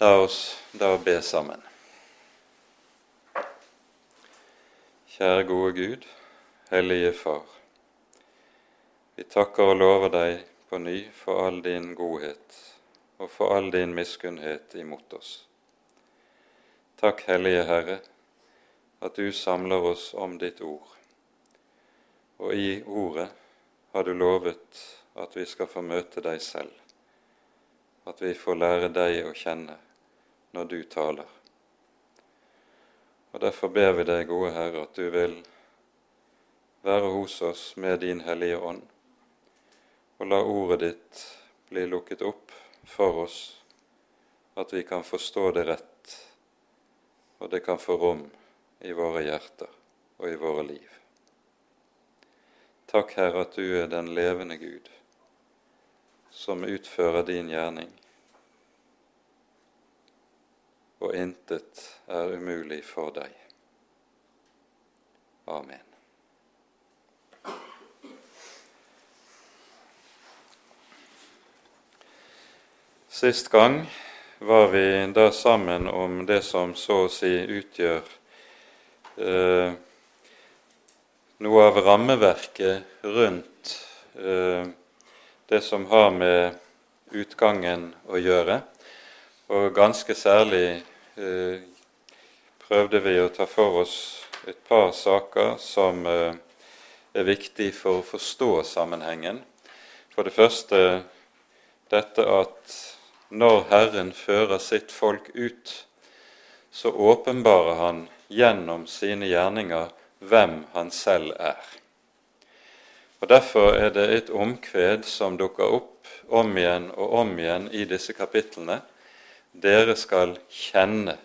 La oss da be sammen. Kjære gode Gud, Hellige Far. Vi takker og lover deg på ny for all din godhet og for all din miskunnhet imot oss. Takk, Hellige Herre, at du samler oss om ditt ord. Og i ordet har du lovet at vi skal få møte deg selv, at vi får lære deg å kjenne når du taler. Og Derfor ber vi deg, gode Herre, at du vil være hos oss med din Hellige Ånd, og la ordet ditt bli lukket opp for oss, at vi kan forstå det rett, og det kan få rom i våre hjerter og i våre liv. Takk, Herre, at du er den levende Gud, som utfører din gjerning, og intet er umulig for deg. Amen. Sist gang var vi da sammen om det som så å si utgjør eh, noe av rammeverket rundt eh, det som har med utgangen å gjøre. Og ganske særlig eh, prøvde vi å ta for oss et par saker som eh, er viktig for å forstå sammenhengen. For det første dette at når Herren fører sitt folk ut, så åpenbarer han gjennom sine gjerninger hvem han selv er. Og Derfor er det et omkved som dukker opp om igjen og om igjen i disse kapitlene. Dere skal kjenne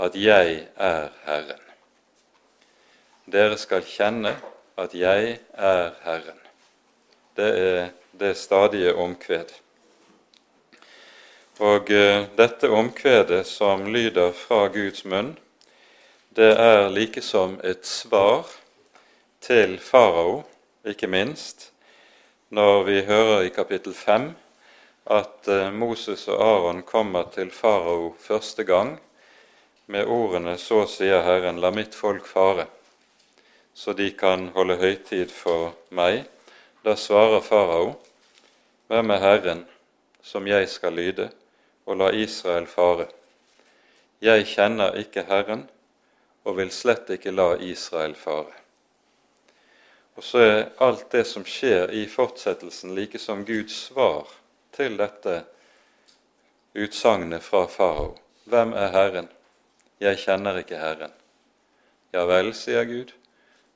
at jeg er Herren. Dere skal kjenne at jeg er Herren. Det er det stadige omkved. Og eh, dette omkvedet som lyder fra Guds munn, det er likesom et svar til farao, ikke minst, når vi hører i kapittel 5 at eh, Moses og Aron kommer til farao første gang med ordene 'Så sier Herren, la mitt folk fare', så de kan holde høytid for meg. Da svarer farao, 'Hvem er Herren, som jeg skal lyde?' og la Israel fare. Jeg kjenner ikke Herren og vil slett ikke la Israel fare. Og så er alt det som skjer i fortsettelsen, like som Guds svar til dette utsagnet fra farao. Hvem er Herren? Jeg kjenner ikke Herren. Ja vel, sier Gud,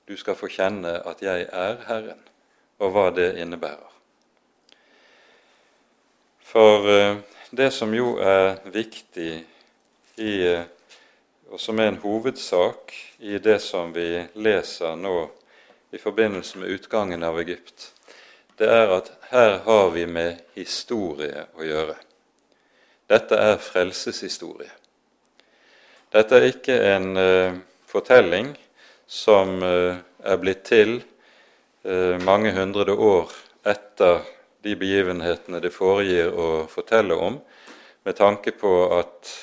du skal få kjenne at jeg er Herren, og hva det innebærer. For uh, det som jo er viktig i, og som er en hovedsak i det som vi leser nå i forbindelse med utgangen av Egypt, det er at her har vi med historie å gjøre. Dette er frelseshistorie. Dette er ikke en uh, fortelling som uh, er blitt til uh, mange hundre år etter de begivenhetene det foregir å fortelle om, med tanke på at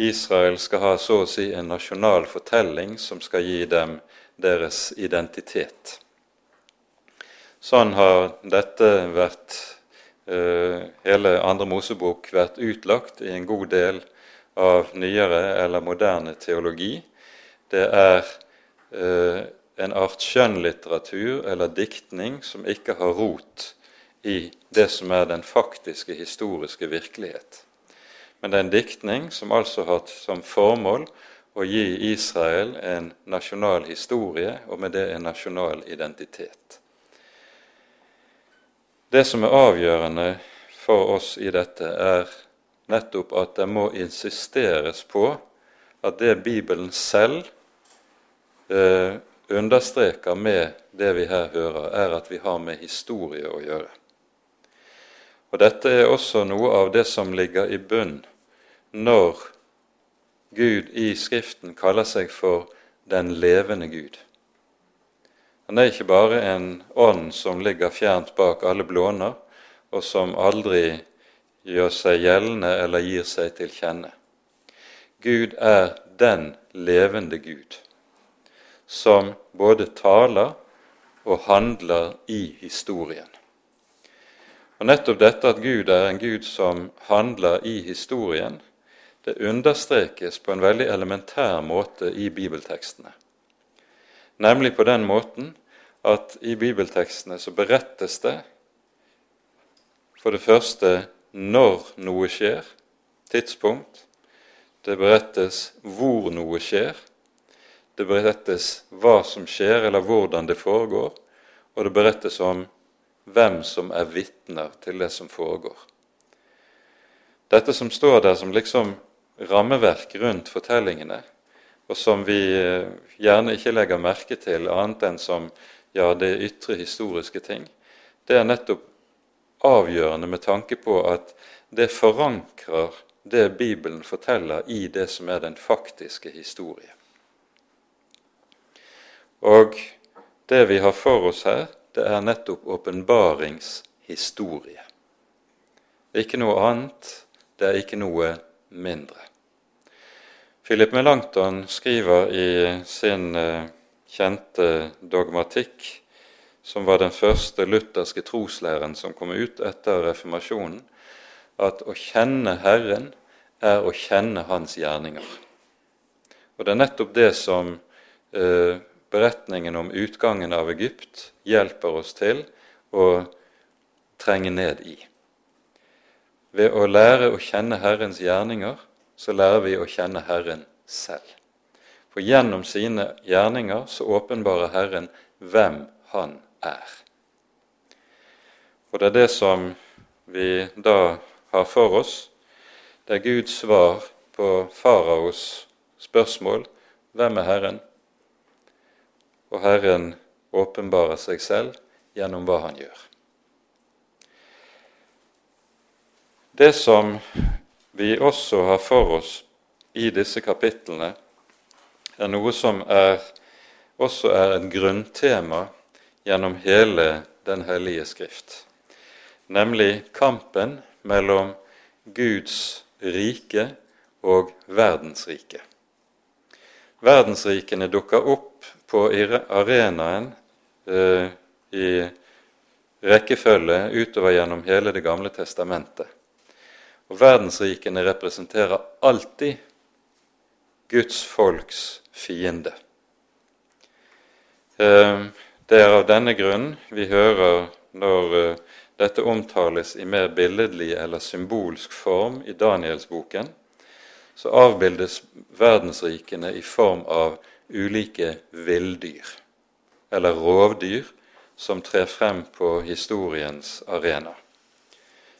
Israel skal ha så å si en nasjonal fortelling som skal gi dem deres identitet. Sånn har dette vært eh, hele Andre Mosebok vært utlagt i en god del av nyere eller moderne teologi. Det er eh, en art skjønnlitteratur eller diktning som ikke har rot i det som er den faktiske historiske virkelighet. Men det er en diktning som altså har hatt som formål å gi Israel en nasjonal historie, og med det en nasjonal identitet. Det som er avgjørende for oss i dette, er nettopp at det må insisteres på at det Bibelen selv eh, understreker med det vi her hører, er at vi har med historie å gjøre. Og Dette er også noe av det som ligger i bunn når Gud i Skriften kaller seg for den levende Gud. Han er ikke bare en ånd som ligger fjernt bak alle blåner, og som aldri gjør seg gjeldende eller gir seg til kjenne. Gud er den levende Gud som både taler og handler i historien. Og Nettopp dette at Gud er en Gud som handler i historien, det understrekes på en veldig elementær måte i bibeltekstene. Nemlig på den måten at i bibeltekstene så berettes det for det første når noe skjer, tidspunkt. Det berettes hvor noe skjer. Det berettes hva som skjer, eller hvordan det foregår. Og det berettes om hvem som er vitner til det som foregår. Dette som står der som liksom rammeverk rundt fortellingene, og som vi eh, gjerne ikke legger merke til annet enn som ja, det ytre historiske ting, det er nettopp avgjørende med tanke på at det forankrer det Bibelen forteller, i det som er den faktiske historie. Og det vi har for oss her, det er nettopp åpenbaringshistorie. Ikke noe annet, det er ikke noe mindre. Philip Melanchthon skriver i sin eh, kjente dogmatikk, som var den første lutherske troslæren som kom ut etter reformasjonen, at å kjenne Herren er å kjenne Hans gjerninger. Og Det er nettopp det som eh, beretningen om utgangen av Egypt hjelper oss til å trenge ned i. Ved å lære å kjenne Herrens gjerninger, så lærer vi å kjenne Herren selv. For gjennom sine gjerninger så åpenbarer Herren hvem Han er. Og det er det som vi da har for oss. Det er Guds svar på faraos spørsmål hvem er Herren? og Herren åpenbarer seg selv gjennom hva han gjør. Det som vi også har for oss i disse kapitlene, er noe som er, også er et grunntema gjennom hele Den hellige skrift, nemlig kampen mellom Guds rike og verdensriket. Verdensrikene dukker opp på arenaen eh, i rekkefølge utover gjennom hele Det gamle testamentet. Og Verdensrikene representerer alltid Guds folks fiende. Eh, det er av denne grunn vi hører når eh, dette omtales i mer billedlig eller symbolsk form i Danielsboken, så avbildes verdensrikene i form av ulike villdyr, eller rovdyr, som trer frem på historiens arena.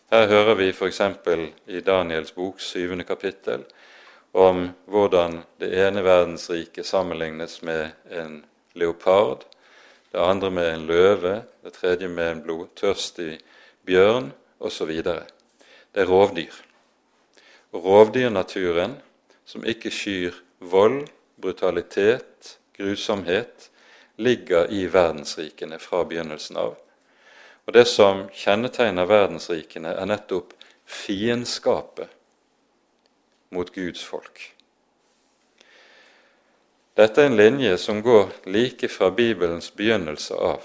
Her hører vi f.eks. i Daniels bok, syvende kapittel, om hvordan det ene verdensriket sammenlignes med en leopard, det andre med en løve, det tredje med en blodtørstig bjørn osv. Det er rovdyr. Og rovdyrnaturen, som ikke skyr vold brutalitet, grusomhet, ligger i verdensrikene fra begynnelsen av. Og Det som kjennetegner verdensrikene, er nettopp fiendskapet mot Guds folk. Dette er en linje som går like fra Bibelens begynnelse av,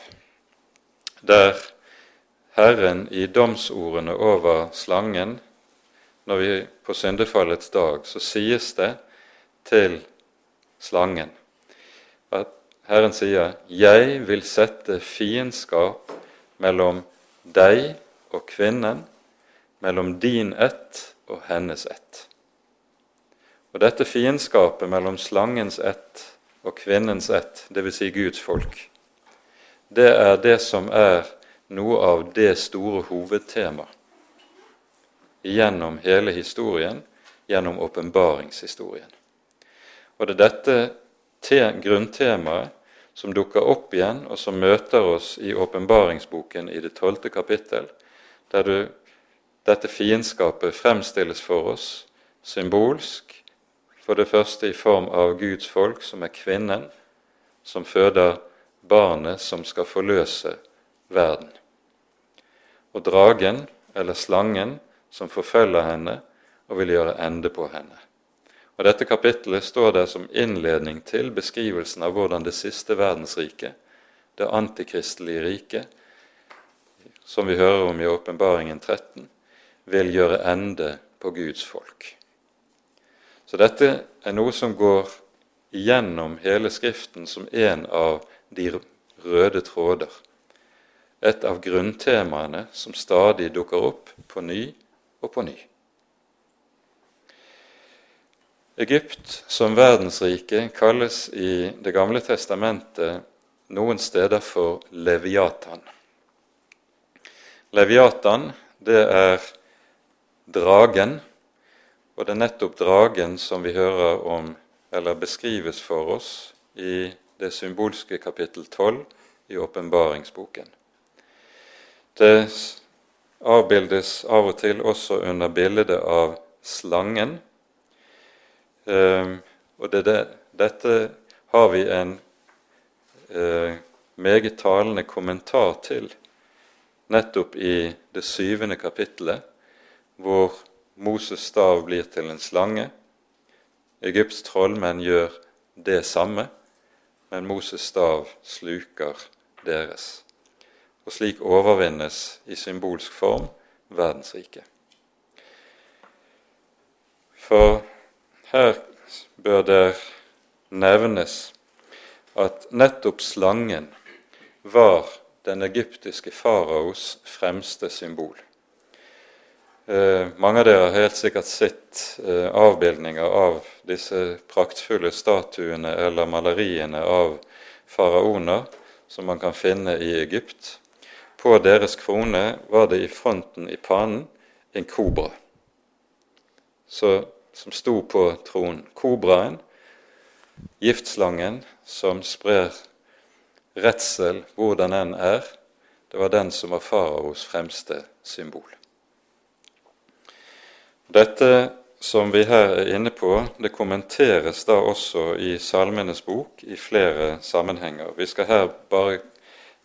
der Herren i domsordene over slangen når vi på syndefallets dag, så sies det til slangen. At Herren sier 'Jeg vil sette fiendskap mellom deg og kvinnen, mellom din ett og hennes ett'. Og Dette fiendskapet mellom slangens ett og kvinnens ett, dvs. Si Guds folk, det er det som er noe av det store hovedtema gjennom hele historien, gjennom åpenbaringshistorien. Og det er dette grunntemaet som dukker opp igjen, og som møter oss i åpenbaringsboken i det tolvte kapittel, der du, dette fiendskapet fremstilles for oss symbolsk, for det første i form av Guds folk, som er kvinnen, som føder barnet som skal forløse verden. Og dragen, eller slangen, som forfølger henne og vil gjøre ende på henne. Og Dette kapittelet står der som innledning til beskrivelsen av hvordan det siste verdensriket, det antikristelige riket, som vi hører om i Åpenbaringen 13, vil gjøre ende på Guds folk. Så dette er noe som går gjennom hele Skriften som en av de røde tråder. Et av grunntemaene som stadig dukker opp på ny og på ny. Egypt som verdensrike kalles i Det gamle testamentet noen steder for Leviatan. Leviatan, det er dragen, og det er nettopp dragen som vi hører om, eller beskrives for oss, i det symbolske kapittel 12 i åpenbaringsboken. Det avbildes av og til også under bildet av slangen Ehm, og det, det, dette har vi en eh, meget talende kommentar til nettopp i det syvende kapittelet, hvor Moses' stav blir til en slange. Egypts trollmenn gjør det samme, men Moses' stav sluker deres. Og slik overvinnes i symbolsk form verdensriket. For her bør det nevnes at nettopp slangen var den egyptiske faraos fremste symbol. Eh, mange av dere har helt sikkert sett eh, avbildninger av disse praktfulle statuene eller maleriene av faraoner som man kan finne i Egypt. På deres krone var det i fronten i pannen en kobra. Så som sto på tronen. Kobraen, giftslangen som sprer redsel hvor den enn er, det var den som var faraos fremste symbol. Dette som vi her er inne på, det kommenteres da også i Salmenes bok i flere sammenhenger. Vi skal her bare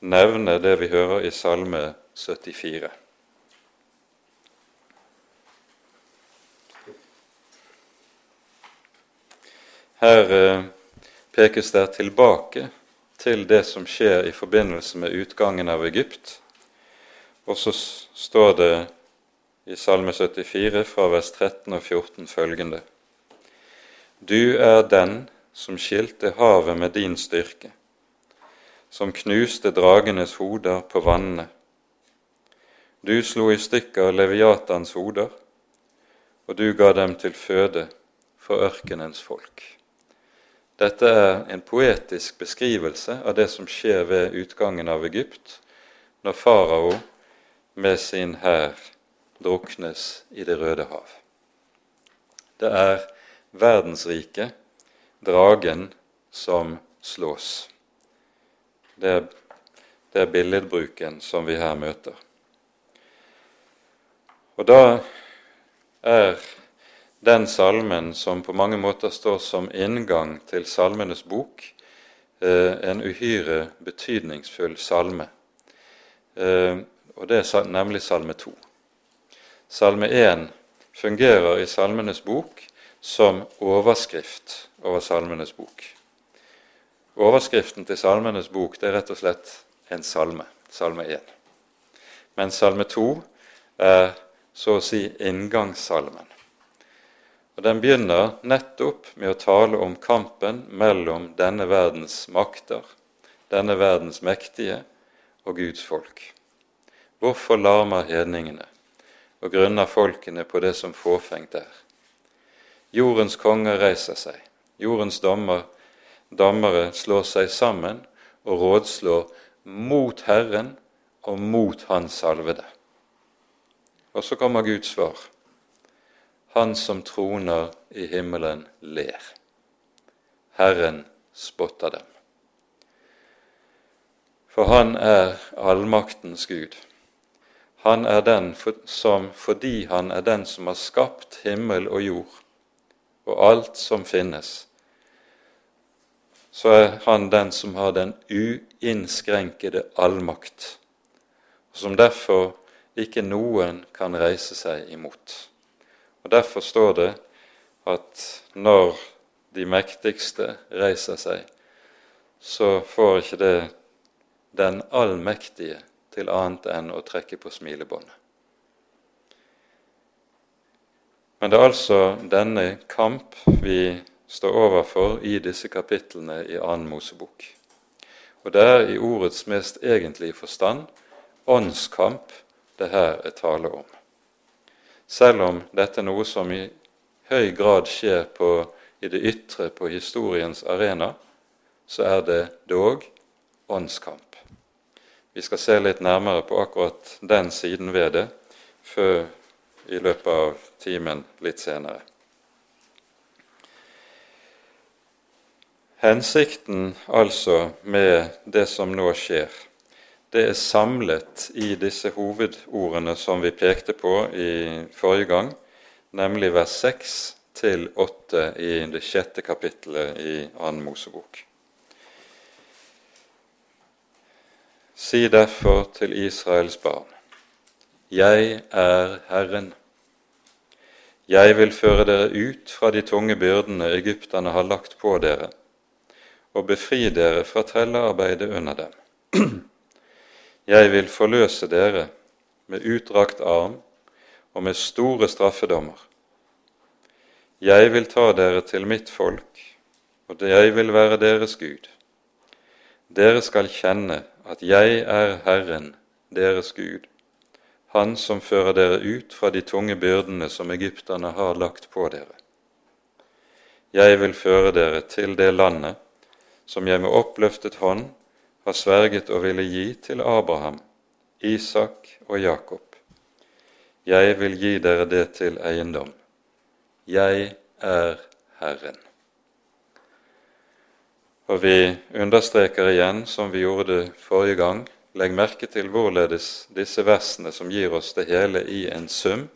nevne det vi hører i Salme 74. Her eh, pekes det tilbake til det som skjer i forbindelse med utgangen av Egypt. Og så står det i Salme 74 fra vers 13 og 14 følgende.: Du er den som skilte havet med din styrke, som knuste dragenes hoder på vannene. Du slo i stykker Leviatans hoder, og du ga dem til føde for ørkenens folk. Dette er en poetisk beskrivelse av det som skjer ved utgangen av Egypt, når farao med sin hær druknes i Det røde hav. Det er verdensriket, dragen, som slås. Det er, det er billedbruken som vi her møter. Og da er den salmen som på mange måter står som inngang til Salmenes bok, eh, en uhyre betydningsfull salme. Eh, og det er nemlig Salme 2. Salme 1 fungerer i Salmenes bok som overskrift over Salmenes bok. Overskriften til Salmenes bok det er rett og slett en salme, Salme 1. Men Salme 2 er så å si inngangssalmen. Og Den begynner nettopp med å tale om kampen mellom denne verdens makter, denne verdens mektige, og Guds folk. Hvorfor larmer hedningene og grunner folkene på det som fåfengt er? Jordens konger reiser seg, jordens dommer, dommere slår seg sammen og rådslår mot Herren og mot Hans salvede. Og så kommer Guds svar. Han som troner i himmelen, ler. Herren spotter dem. For han er allmaktens Gud. Han er den som, fordi han er den som har skapt himmel og jord og alt som finnes, så er han den som har den uinnskrenkede allmakt, og som derfor ikke noen kan reise seg imot. Og Derfor står det at når de mektigste reiser seg, så får ikke det den allmektige til annet enn å trekke på smilebåndet. Men det er altså denne kamp vi står overfor i disse kapitlene i annen Mosebok. Og det er i ordets mest egentlige forstand åndskamp det her er tale om. Selv om dette er noe som i høy grad skjer på, i det ytre på historiens arena, så er det dog åndskamp. Vi skal se litt nærmere på akkurat den siden ved det før i løpet av timen litt senere. Hensikten altså med det som nå skjer, det er samlet i disse hovedordene som vi pekte på i forrige gang, nemlig vers 6 til 8 i det sjette kapittelet i Annen Mosebok. Si derfor til Israels barn, Jeg er Herren. Jeg vil føre dere ut fra de tunge byrdene egypterne har lagt på dere, og befri dere fra trellearbeidet under dem. Jeg vil forløse dere med utdrakt arm og med store straffedommer. Jeg vil ta dere til mitt folk, og jeg vil være deres Gud. Dere skal kjenne at jeg er Herren, deres Gud, Han som fører dere ut fra de tunge byrdene som egypterne har lagt på dere. Jeg vil føre dere til det landet som jeg med oppløftet hånd har sverget og ville gi til Abraham, Isak og Jakob. Jeg vil gi dere det til eiendom. Jeg er Herren. Og vi understreker igjen, som vi gjorde forrige gang, legg merke til hvorledes disse versene, som gir oss det hele i en sum,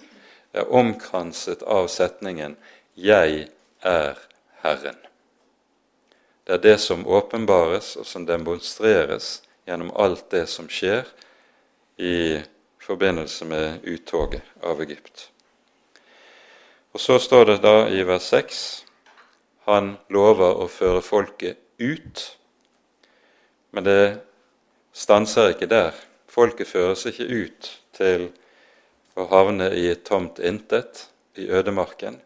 er omkranset av setningen 'Jeg er Herren'. Det er det som åpenbares og som demonstreres gjennom alt det som skjer i forbindelse med uttoget av Egypt. Og så står det da i vers 6 han lover å føre folket ut. Men det stanser ikke der. Folket føres ikke ut til å havne i et tomt intet i ødemarken.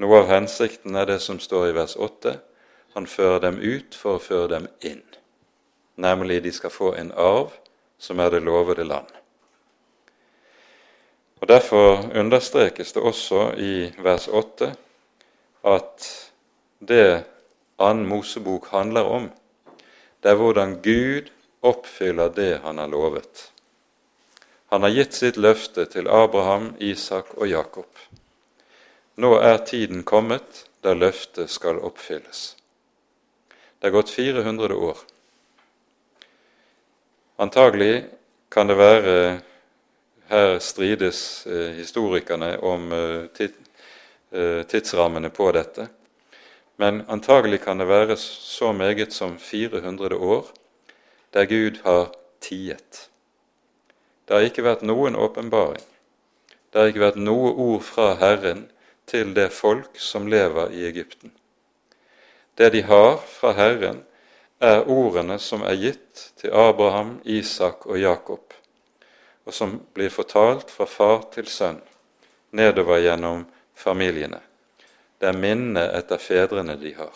Noe av hensikten er det som står i vers 8. Han fører dem ut for å føre dem inn, nemlig de skal få en arv som er det lovede land. Og Derfor understrekes det også i vers 8 at det annen Mosebok handler om, det er hvordan Gud oppfyller det han har lovet. Han har gitt sitt løfte til Abraham, Isak og Jakob. Nå er tiden kommet da løftet skal oppfylles. Det er gått 400 år. Antagelig kan det være Her strides eh, historikerne om eh, eh, tidsrammene på dette. Men antagelig kan det være så meget som 400 år der Gud har tiet. Det har ikke vært noen åpenbaring. Det har ikke vært noe ord fra Herren til det folk som lever i Egypten. Det de har fra Herren, er ordene som er gitt til Abraham, Isak og Jakob, og som blir fortalt fra far til sønn nedover gjennom familiene. Det er minnet etter fedrene de har.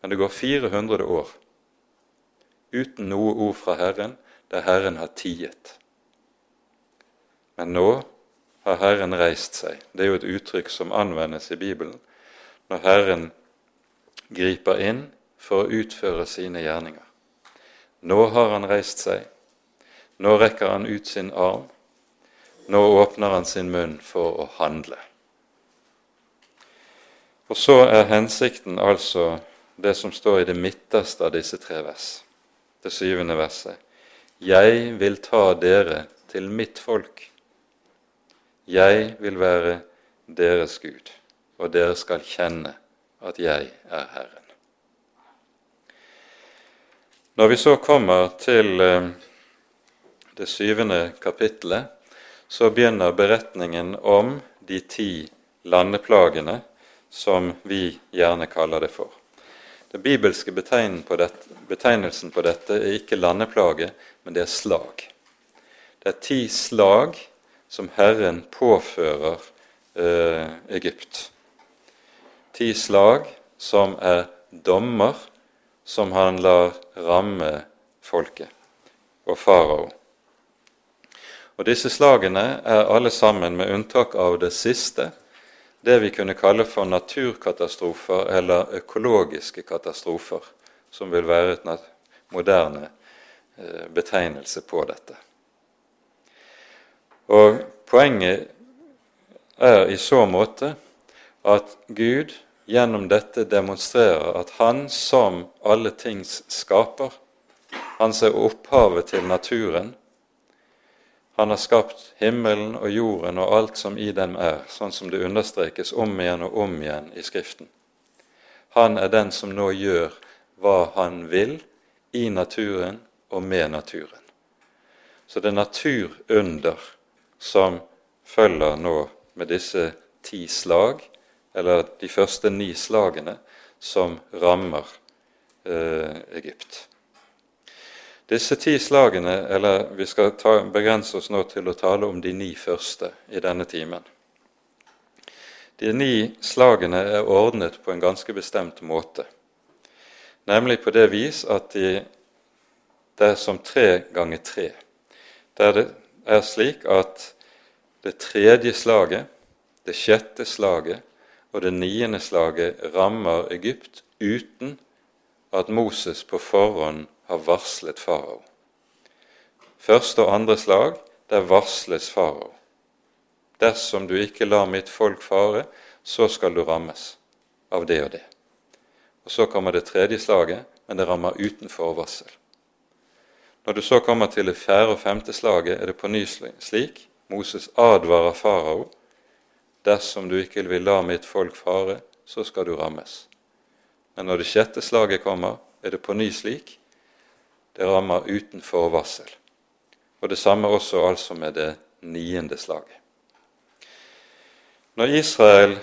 Men det går 400 år uten noe ord fra Herren, der Herren har tiet. Men nå har Herren reist seg. Det er jo et uttrykk som anvendes i Bibelen når Herren griper inn for å utføre sine gjerninger. Nå har han reist seg. Nå rekker han ut sin arm. Nå åpner han sin munn for å handle. Og så er hensikten altså det som står i det midterste av disse tre vers, det syvende verset. Jeg vil ta dere til mitt folk. Jeg vil være deres Gud, og dere skal kjenne at jeg er Herren. Når vi så kommer til eh, det syvende kapittelet, så begynner beretningen om de ti landeplagene som vi gjerne kaller det for. Den bibelske betegnelsen på dette er ikke landeplage, men det er slag. Det er ti slag som Herren påfører eh, Egypt. Ti slag som er dommer som han lar ramme folket og farao. Og Disse slagene er alle sammen, med unntak av det siste, det vi kunne kalle for naturkatastrofer eller økologiske katastrofer, som vil være et moderne eh, betegnelse på dette. Og Poenget er i så måte at Gud gjennom dette demonstrerer at Han som alle tings skaper, han ser opphavet til naturen, han har skapt himmelen og jorden og alt som i dem er, sånn som det understrekes om igjen og om igjen i Skriften. Han er den som nå gjør hva han vil i naturen og med naturen. Så det er naturunder som følger nå med disse ti slag, eller de første ni slagene, som rammer eh, Egypt. Disse ti slagene, eller vi skal ta, begrense oss nå til å tale om de ni første i denne timen. De ni slagene er ordnet på en ganske bestemt måte, nemlig på det vis at de, det er som tre ganger tre. Der det er slik at det tredje slaget, det sjette slaget og det niende slaget rammer Egypt uten at Moses på forhånd har varslet farao. Første og andre slag, der varsles farao. Dersom du ikke lar mitt folk fare, så skal du rammes av det og det. Og Så kommer det tredje slaget, men det rammer uten forvarsel. Når du så kommer til det fjerde og femte slaget, er det på ny slik Moses advarer farao. Dersom du ikke vil la mitt folk fare, så skal du rammes. Men når det sjette slaget kommer, er det på ny slik det rammer uten forvarsel. Og det samme også altså med det niende slaget. Når Israel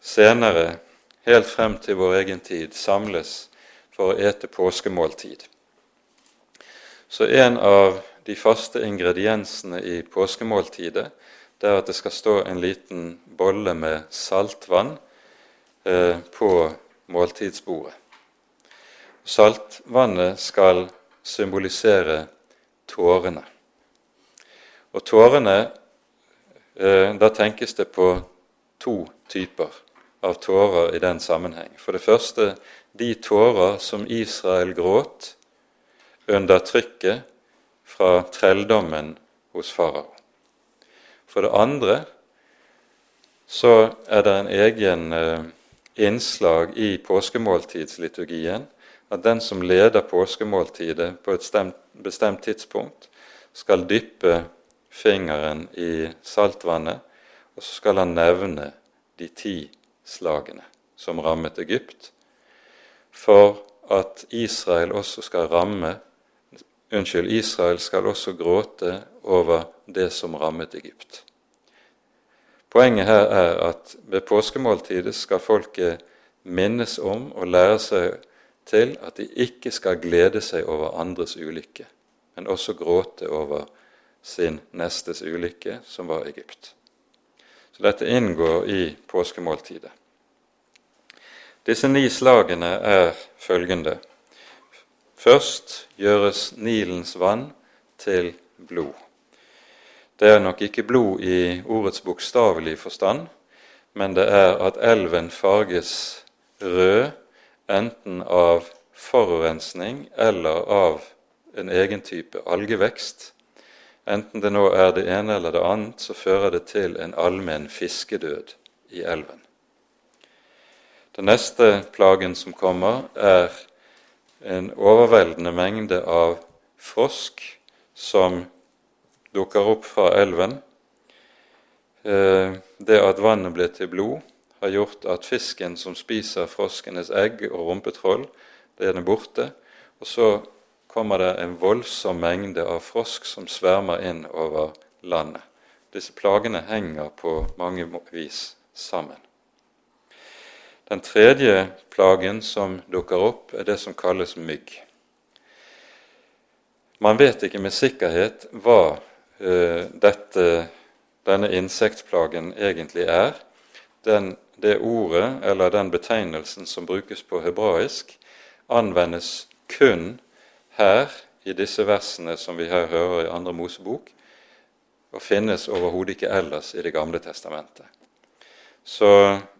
senere, helt frem til vår egen tid, samles for å ete påskemåltid, så en av de faste ingrediensene i påskemåltidet det er at det skal stå en liten bolle med saltvann eh, på måltidsbordet. Saltvannet skal symbolisere tårene. Og tårene eh, Da tenkes det på to typer av tårer i den sammenheng. For det første de tårer som Israel gråt under trykket fra trelldommen hos farao. For det andre så er det en egen eh, innslag i påskemåltidsliturgien at den som leder påskemåltidet på et bestemt tidspunkt, skal dyppe fingeren i saltvannet, og så skal han nevne de ti slagene som rammet Egypt, for at Israel også skal ramme Unnskyld, Israel skal også gråte over det som rammet Egypt. Poenget her er at ved påskemåltidet skal folket minnes om og lære seg til at de ikke skal glede seg over andres ulykke, men også gråte over sin nestes ulykke, som var Egypt. Så dette inngår i påskemåltidet. Disse ni slagene er følgende. Først gjøres Nilens vann til blod. Det er nok ikke blod i ordets bokstavelige forstand, men det er at elven farges rød enten av forurensning eller av en egen type algevekst. Enten det nå er det ene eller det annet, så fører det til en allmenn fiskedød i elven. Den neste plagen som kommer, er en overveldende mengde av frosk som dukker opp fra elven. Eh, det at vannet blir til blod, har gjort at fisken som spiser froskenes egg og rumpetroll, den er borte. Og så kommer det en voldsom mengde av frosk som svermer inn over landet. Disse plagene henger på mange vis sammen. Den tredje plagen som dukker opp, er det som kalles mygg. Man vet ikke med sikkerhet hva uh, dette, denne insektplagen egentlig er. Den, det ordet, eller den betegnelsen som brukes på hebraisk, anvendes kun her i disse versene som vi her hører i Andre Mosebok, og finnes overhodet ikke ellers i Det gamle testamentet. Så Eh,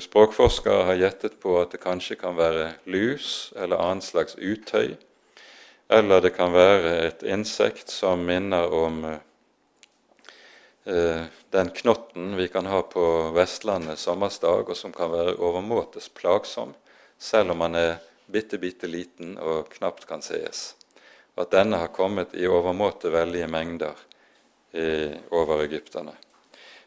språkforskere har gjettet på at det kanskje kan være lus eller annen slags utøy. Eller det kan være et insekt som minner om eh, den knotten vi kan ha på Vestlandet sommersdag, og som kan være overmåtes plagsom, selv om man er bitte, bitte liten og knapt kan sees. Og at denne har kommet i overmåte veldige mengder eh, over egypterne.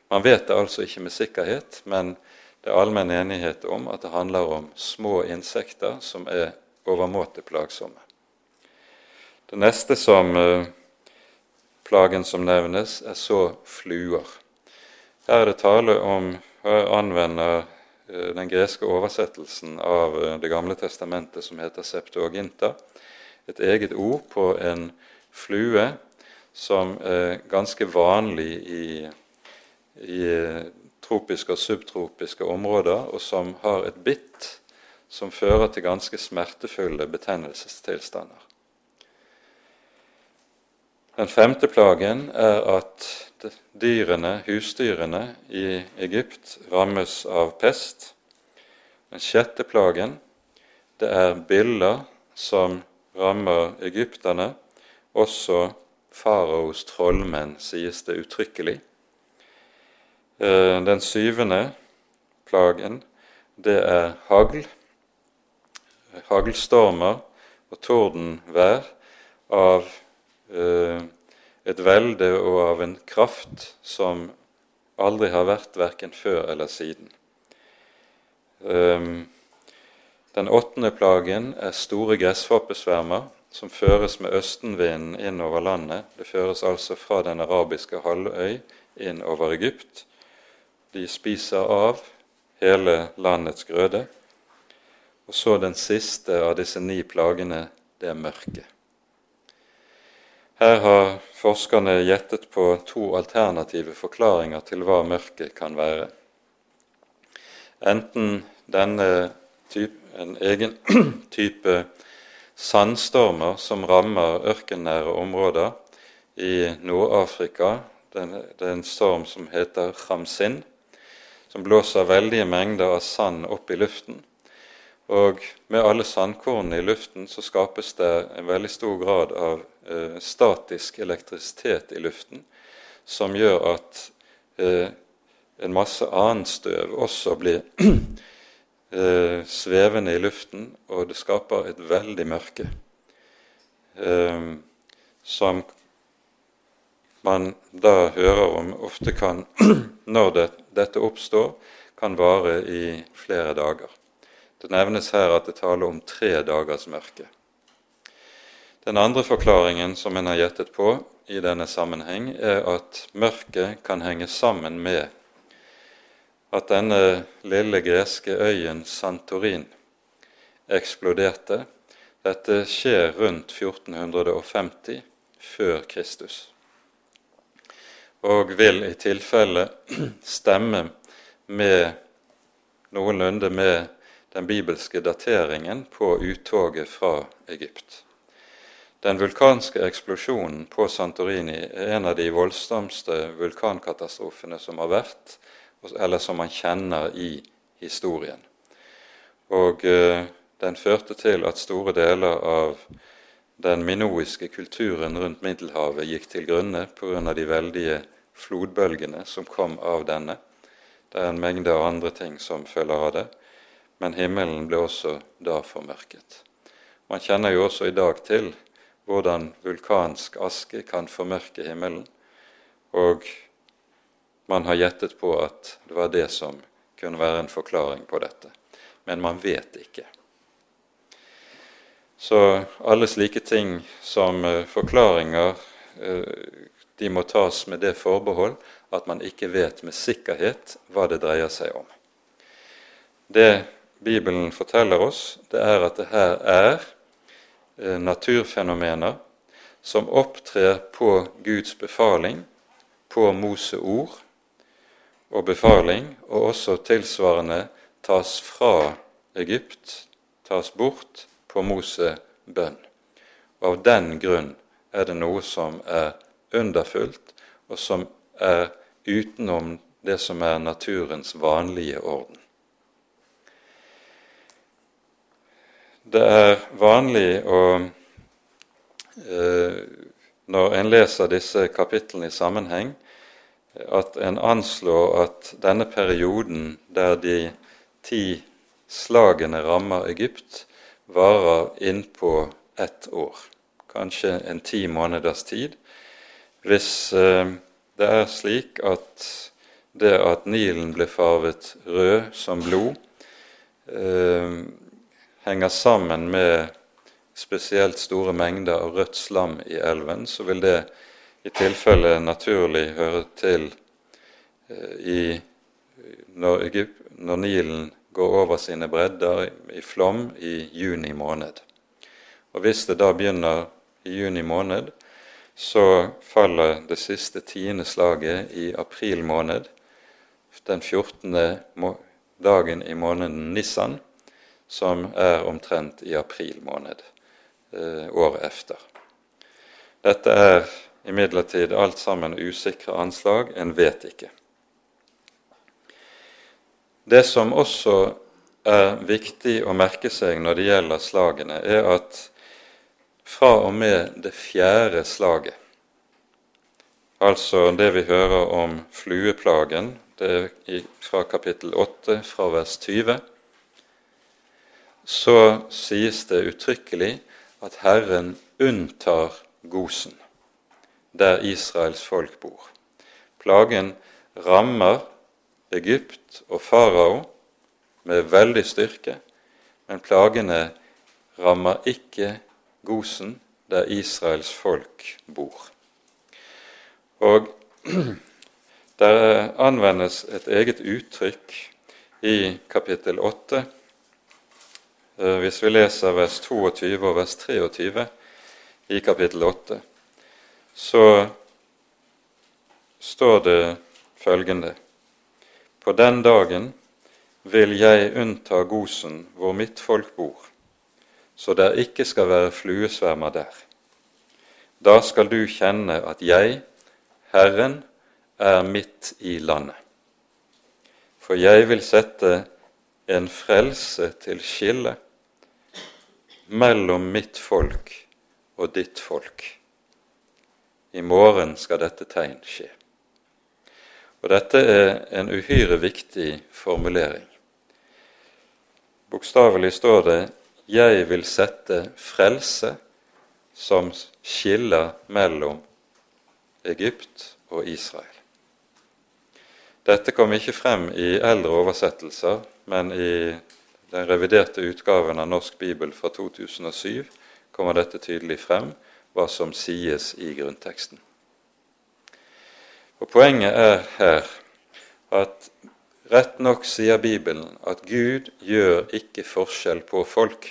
Man vet det altså ikke med sikkerhet, men det er allmenn enighet om at det handler om små insekter som er overmåte plagsomme. Det neste som eh, plagen som nevnes, er så fluer. Her er det tale om Jeg anvender eh, den greske oversettelsen av eh, Det gamle testamentet som heter septuaginta. Et eget ord på en flue som er ganske vanlig i, i tropiske og subtropiske områder, og som har et bitt som fører til ganske smertefulle betennelsestilstander. Den femte plagen er at dyrene, husdyrene i Egypt rammes av pest. Den sjette plagen det er biller som rammer egypterne. Også faraos trollmenn, sies det uttrykkelig. Eh, den syvende plagen, det er hagl, haglstormer og tordenvær av eh, et velde og av en kraft som aldri har vært verken før eller siden. Um, den åttende plagen er store gresshoppesvermer som føres med østenvinden inn over landet. Det føres altså fra den arabiske halvøy inn over Egypt de spiser av hele landets grøde. Og så den siste av disse ni plagene, det mørket. Her har forskerne gjettet på to alternative forklaringer til hva mørket kan være. Enten denne type, en egen type sandstormer som rammer ørkennære områder i Nord-Afrika. Det er en storm som heter Khamsin, som blåser veldige mengder av sand opp i luften. Og med alle sandkornene i luften så skapes det en veldig stor grad av eh, statisk elektrisitet i luften, som gjør at eh, en masse annet støv også blir eh, svevende i luften, og det skaper et veldig mørke eh, som man da hører om, ofte kan, når det, dette oppstår, kan vare i flere dager. Det nevnes her at det taler om tre dagers mørke. Den andre forklaringen som en har gjettet på i denne sammenheng, er at mørket kan henge sammen med at denne lille greske øyen Santorin eksploderte. Dette skjer rundt 1450 før Kristus og vil i tilfelle stemme med noenlunde med den bibelske dateringen på uttoget fra Egypt. Den vulkanske eksplosjonen på Santorini er en av de voldsomste vulkankatastrofene som har vært, eller som man kjenner i historien. Og eh, den førte til at store deler av den minoiske kulturen rundt Middelhavet gikk til grunne pga. de veldige flodbølgene som kom av denne. Det er en mengde av andre ting som følger av det, men himmelen ble også da formørket. Man kjenner jo også i dag til hvordan vulkansk aske kan formørke himmelen, og man har gjettet på at det var det som kunne være en forklaring på dette. Men man vet ikke. Så alle slike ting som eh, forklaringer, eh, de må tas med det forbehold at man ikke vet med sikkerhet hva det dreier seg om. Det Bibelen forteller oss, det er at det her er eh, naturfenomener som opptrer på Guds befaling, på Moseord og befaling, og også tilsvarende tas fra Egypt, tas bort på Mose bønn. Og Av den grunn er det noe som er underfullt, og som er utenom det som er naturens vanlige orden. Det er vanlig å eh, Når en leser disse kapitlene i sammenheng, at en anslår at denne perioden der de ti slagene rammer Egypt, varer innpå ett år, kanskje en ti måneders tid. Hvis eh, det er slik at det at Nilen ble farvet rød som blod, eh, henger sammen med spesielt store mengder av rødt slam i elven, så vil det i tilfelle naturlig høre til eh, i, når, Egypt, når Nilen går over sine bredder i flom i juni måned. Og Hvis det da begynner i juni måned, så faller det siste tiende slaget i april måned, den 14. dagen i måneden Nissan, som er omtrent i april måned eh, året efter. Dette er imidlertid alt sammen usikre anslag, en vet ikke. Det som også er viktig å merke seg når det gjelder slagene, er at fra og med det fjerde slaget, altså det vi hører om flueplagen, det er fra kapittel 8, fra vers 20, så sies det uttrykkelig at Herren unntar Gosen, der Israels folk bor. Plagen rammer Egypt og farao med veldig styrke, men plagene rammer ikke Gosen, der Israels folk bor. Og der anvendes et eget uttrykk i kapittel 8. Eh, hvis vi leser vers 22 og vers 23 i kapittel 8, så står det følgende på den dagen vil jeg unnta Gosen, hvor mitt folk bor, så der ikke skal være fluesvermer der. Da skal du kjenne at jeg, Herren, er midt i landet. For jeg vil sette en frelse til skille mellom mitt folk og ditt folk. I morgen skal dette tegn skje. Og Dette er en uhyre viktig formulering. Bokstavelig står det 'Jeg vil sette frelse som skiller mellom Egypt og Israel'. Dette kom ikke frem i eldre oversettelser, men i den reviderte utgaven av Norsk bibel fra 2007 kommer dette tydelig frem, hva som sies i grunnteksten. Og Poenget er her at rett nok sier Bibelen at Gud gjør ikke forskjell på folk.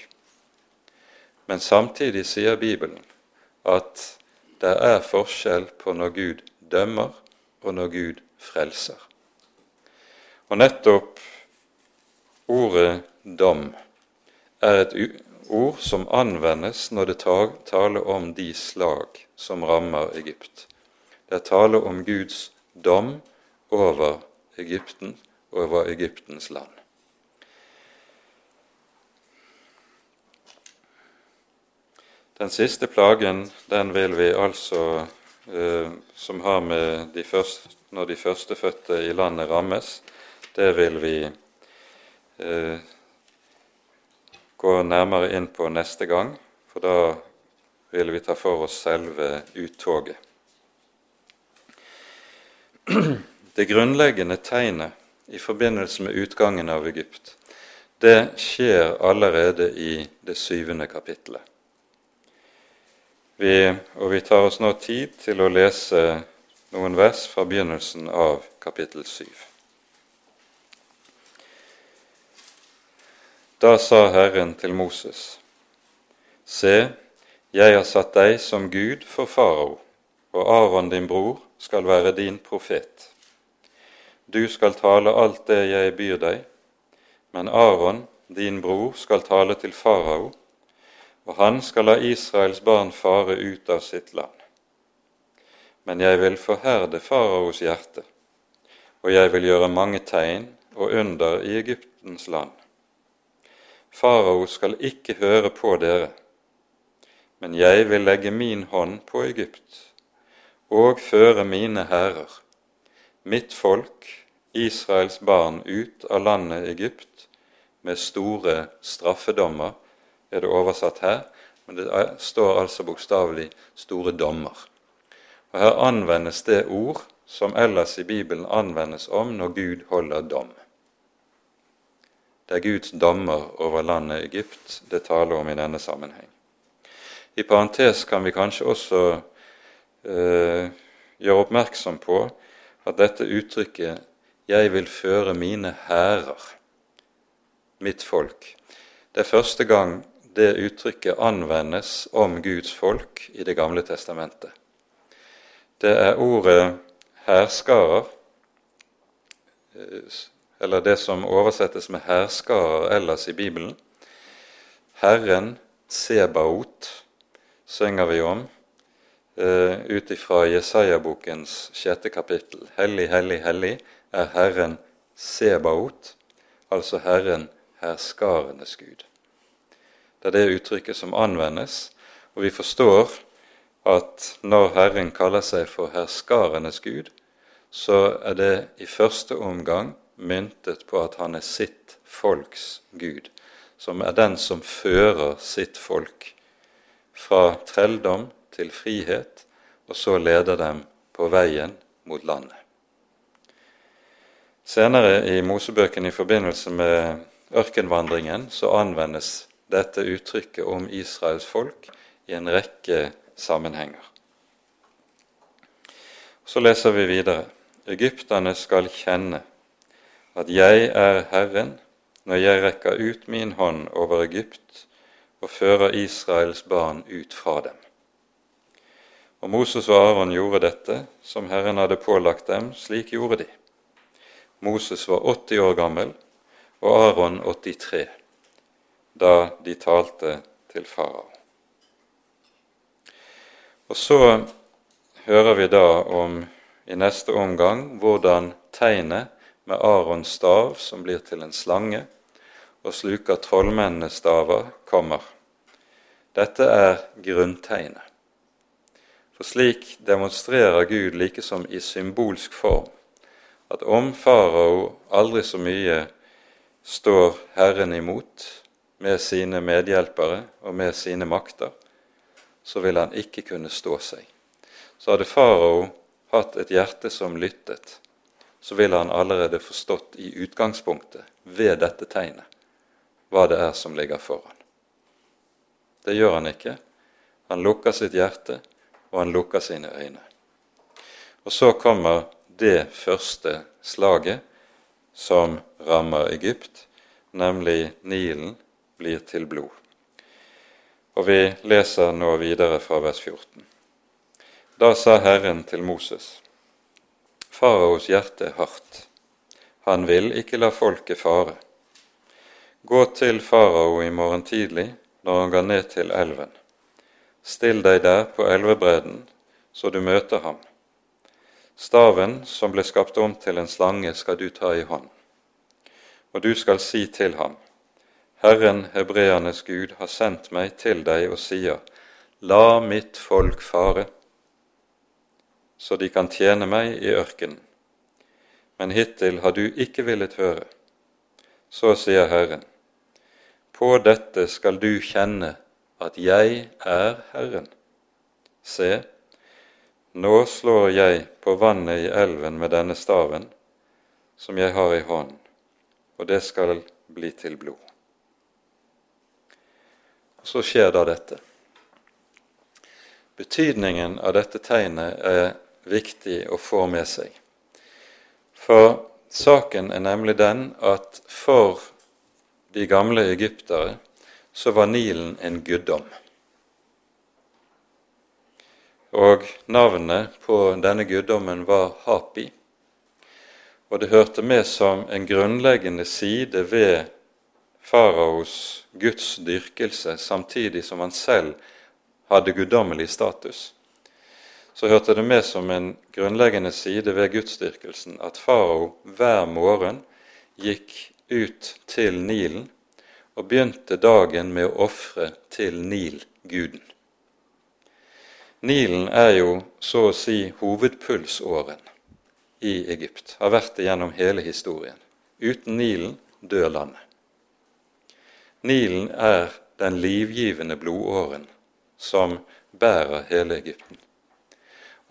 Men samtidig sier Bibelen at det er forskjell på når Gud dømmer, og når Gud frelser. Og nettopp ordet dom er et ord som anvendes når det taler om de slag som rammer Egypt. Det er tale om Guds dom over Egypten, over Egyptens land. Den siste plagen, den vil vi altså, eh, som har med de første, når de førstefødte i landet rammes, det vil vi eh, gå nærmere inn på neste gang, for da vil vi ta for oss selve uttoget. Det grunnleggende tegnet i forbindelse med utgangen av Egypt, det skjer allerede i det syvende kapittelet. Vi, og vi tar oss nå tid til å lese noen vers fra begynnelsen av kapittel syv. Da sa Herren til Moses.: Se, jeg har satt deg som Gud for farao, og Aron din bror skal være din profet. Du skal tale alt det jeg byr deg, men Aron, din bror, skal tale til farao, og han skal la Israels barn fare ut av sitt land. Men jeg vil forherde faraos hjerte, og jeg vil gjøre mange tegn og under i Egyptens land. Farao skal ikke høre på dere, men jeg vil legge min hånd på Egypt og føre mine hærer, mitt folk, Israels barn, ut av landet Egypt med store straffedommer, er det oversatt her, men det står altså bokstavelig 'store dommer'. Og Her anvendes det ord som ellers i Bibelen anvendes om når Gud holder dom. Det er Guds dommer over landet Egypt det taler om i denne sammenheng. I parentes kan vi kanskje også eh, gjør oppmerksom på at dette uttrykket 'jeg vil føre mine hærer', mitt folk, det er første gang det uttrykket anvendes om Guds folk i Det gamle testamentet. Det er ordet hærskarer, eh, eller det som oversettes med hærskarer ellers i Bibelen. Herren Sebaot synger vi om uh, ut ifra Jesaja-bokens sjette kapittel. Hellig, hellig, hellig er Herren Sebaot, altså Herren herskarenes Gud. Det er det uttrykket som anvendes, og vi forstår at når Herren kaller seg for herskarenes Gud, så er det i første omgang myntet på at han er sitt folks Gud, som er den som fører sitt folk fra trelldom til frihet, og så leder dem på veien mot landet. Senere i Mosebøken i forbindelse med ørkenvandringen så anvendes dette uttrykket om Israels folk i en rekke sammenhenger. Så leser vi videre. Egypterne skal kjenne at jeg er Herren når jeg rekker ut min hånd over Egypt og fører Israels barn ut fra dem. Og Moses og Aron gjorde dette som Herren hadde pålagt dem, slik gjorde de. Moses var 80 år gammel og Aron 83 da de talte til farao. Og så hører vi da om i neste omgang hvordan tegnet med Arons stav, som blir til en slange, og sluker trollmennenes staver, kommer. Dette er grunntegnet. For slik demonstrerer Gud like som i symbolsk form at om farao aldri så mye står Herren imot med sine medhjelpere og med sine makter, så vil han ikke kunne stå seg. Så hadde farao hatt et hjerte som lyttet, så ville han allerede forstått i utgangspunktet, ved dette tegnet, hva det er som ligger foran. Det gjør han ikke. Han lukker sitt hjerte, og han lukker sine øyne. Og så kommer det første slaget som rammer Egypt, nemlig Nilen, blir til blod. Og vi leser nå videre fra vers 14. Da sa Herren til Moses.: Faraos hjerte er hardt. Han vil ikke la folket fare. Gå til farao i morgen tidlig når han går ned til elven. Still deg der på elvebredden, så du møter ham. Staven som ble skapt om til en slange, skal du ta i hånd. Og du skal si til ham, Herren hebreernes Gud har sendt meg til deg og sier, La mitt folk fare, så de kan tjene meg i ørkenen. Men hittil har du ikke villet høre. Så sier Herren, på dette skal du kjenne at jeg er Herren. Se, nå slår jeg på vannet i elven med denne staven som jeg har i hånden, og det skal bli til blod. Og Så skjer da dette. betydningen av dette tegnet er viktig å få med seg. For saken er nemlig den at for de gamle egyptere så var Nilen en guddom. Og navnet på denne guddommen var Hapi. Og det hørte med som en grunnleggende side ved faraos Guds dyrkelse, samtidig som han selv hadde guddommelig status. Så hørte det med som en grunnleggende side ved gudsdyrkelsen at farao hver morgen gikk ut til Nilen og begynte dagen med å ofre til Nil-guden. Nilen er jo så å si hovedpulsåren i Egypt, har vært det gjennom hele historien. Uten Nilen dør landet. Nilen er den livgivende blodåren som bærer hele Egypten.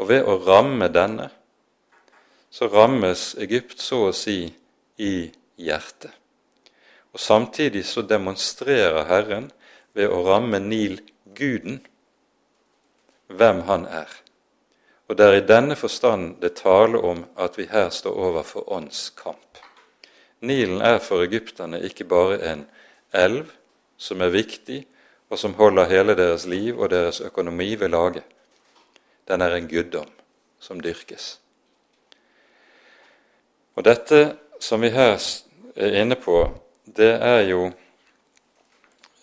Og ved å ramme denne, så rammes Egypt så å si i hjertet. Og Samtidig så demonstrerer Herren ved å ramme Nil guden hvem han er. Og det er i denne forstand det taler om at vi her står overfor åndskamp. Nilen er for egypterne ikke bare en elv som er viktig, og som holder hele deres liv og deres økonomi ved lage. Den er en guddom som dyrkes. Og dette som vi her er inne på, det er jo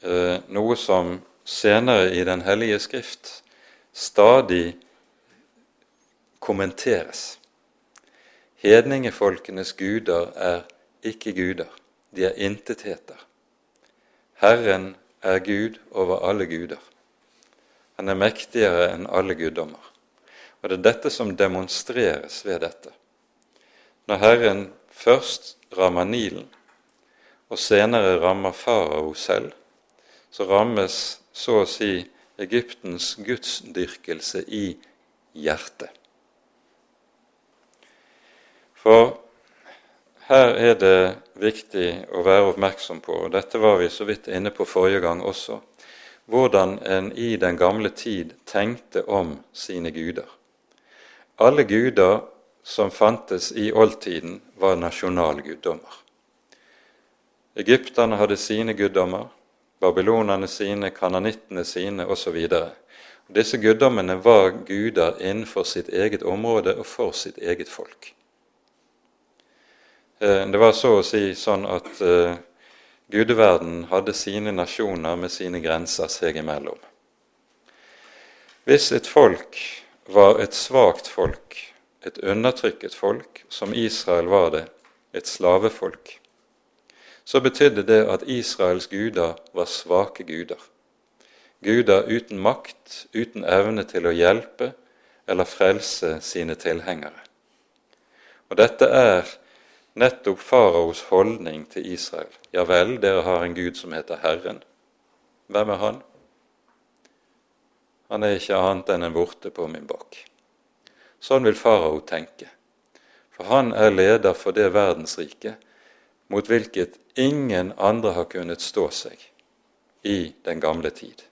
eh, noe som senere i Den hellige skrift stadig kommenteres. Hedningefolkenes guder er ikke guder, de er intetheter. Herren er Gud over alle guder. Han er mektigere enn alle guddommer. Og det er dette som demonstreres ved dette. Når Herren først rammer Nilen, og senere rammer farao selv, så rammes så å si Egyptens gudsdyrkelse i hjertet. For her er det viktig å være oppmerksom på, og dette var vi så vidt inne på forrige gang også, hvordan en i den gamle tid tenkte om sine guder. Alle guder som fantes i oldtiden, var nasjonalguddommer. Egypterne hadde sine guddommer, babylonerne sine, kananittene sine osv. Disse guddommene var guder innenfor sitt eget område og for sitt eget folk. Eh, det var så å si sånn at gudeverden gudeverdenen hadde sine nasjoner med sine grenser seg imellom. Hvis et folk var et svakt folk, et undertrykket folk, som Israel var det, et slavefolk, så betydde det at Israels guder var svake guder. Guder uten makt, uten evne til å hjelpe eller frelse sine tilhengere. Og dette er nettopp faraos holdning til Israel. Ja vel, dere har en gud som heter Herren. Hvem er han? Han er ikke annet enn en vorte på min bakk. Sånn vil farao tenke. For han er leder for det verdensriket mot hvilket ingen andre har kunnet stå seg i den gamle tid.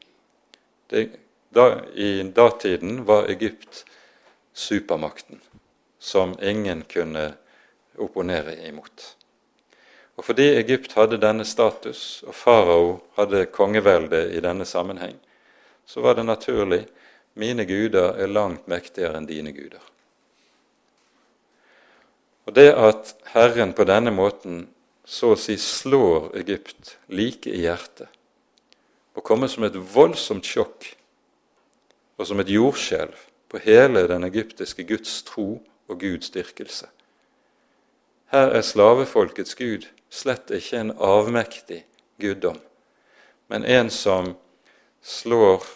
Det, da, I datiden var Egypt supermakten som ingen kunne opponere imot. Og Fordi Egypt hadde denne status, og farao hadde kongevelde i denne sammenheng, så var det naturlig mine guder er langt mektigere enn dine guder. Og Det at Herren på denne måten så å si slår Egypt like i hjertet og kommer som et voldsomt sjokk og som et jordskjelv på hele den egyptiske Guds tro og Guds dyrkelse. Her er slavefolkets gud slett ikke en avmektig guddom, men en som slår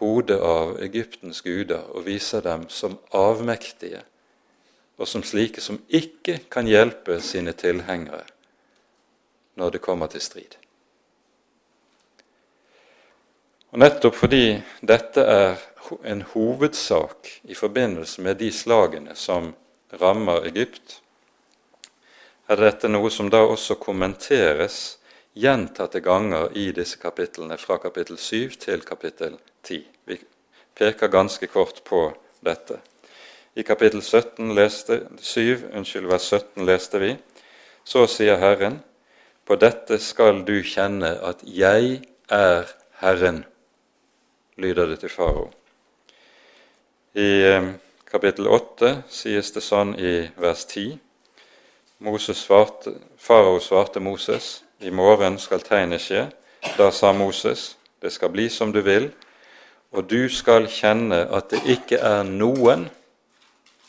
hodet av Egyptens guder og viser dem som avmektige og som slike som ikke kan hjelpe sine tilhengere når det kommer til strid. Og Nettopp fordi dette er en hovedsak i forbindelse med de slagene som rammer Egypt, er dette noe som da også kommenteres gjentatte ganger i disse kapitlene, fra kapittel 7 til kapittel 10. Vi peker ganske kort på dette. I kapittel 17 leste, 7, unnskyld, vers 17 leste vi så sier Herren, på dette skal du kjenne at jeg er Herren, lyder det til farao. I eh, kapittel 8 sies det sånn i vers 10. Moses svarte, farao svarte Moses, i morgen skal tegnet skje. Da sa Moses, det skal bli som du vil, og du skal kjenne at det ikke er noen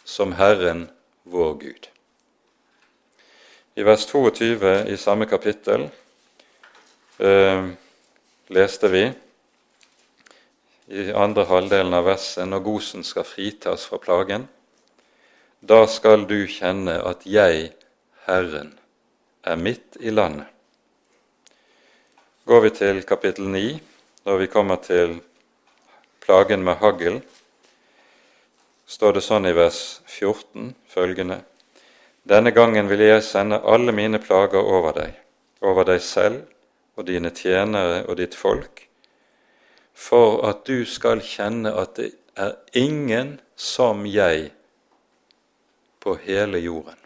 som Herren vår Gud. I vers 22 i samme kapittel eh, leste vi i andre halvdelen av verset når gosen skal fritas fra plagen. Da skal du kjenne at jeg, Herren, er midt i landet. Går vi til kapittel 9, når vi kommer til plagen med hagl, står det sånn i vers 14 følgende denne gangen vil jeg sende alle mine plager over deg, over deg selv og dine tjenere og ditt folk, for at du skal kjenne at det er ingen som jeg på hele jorden.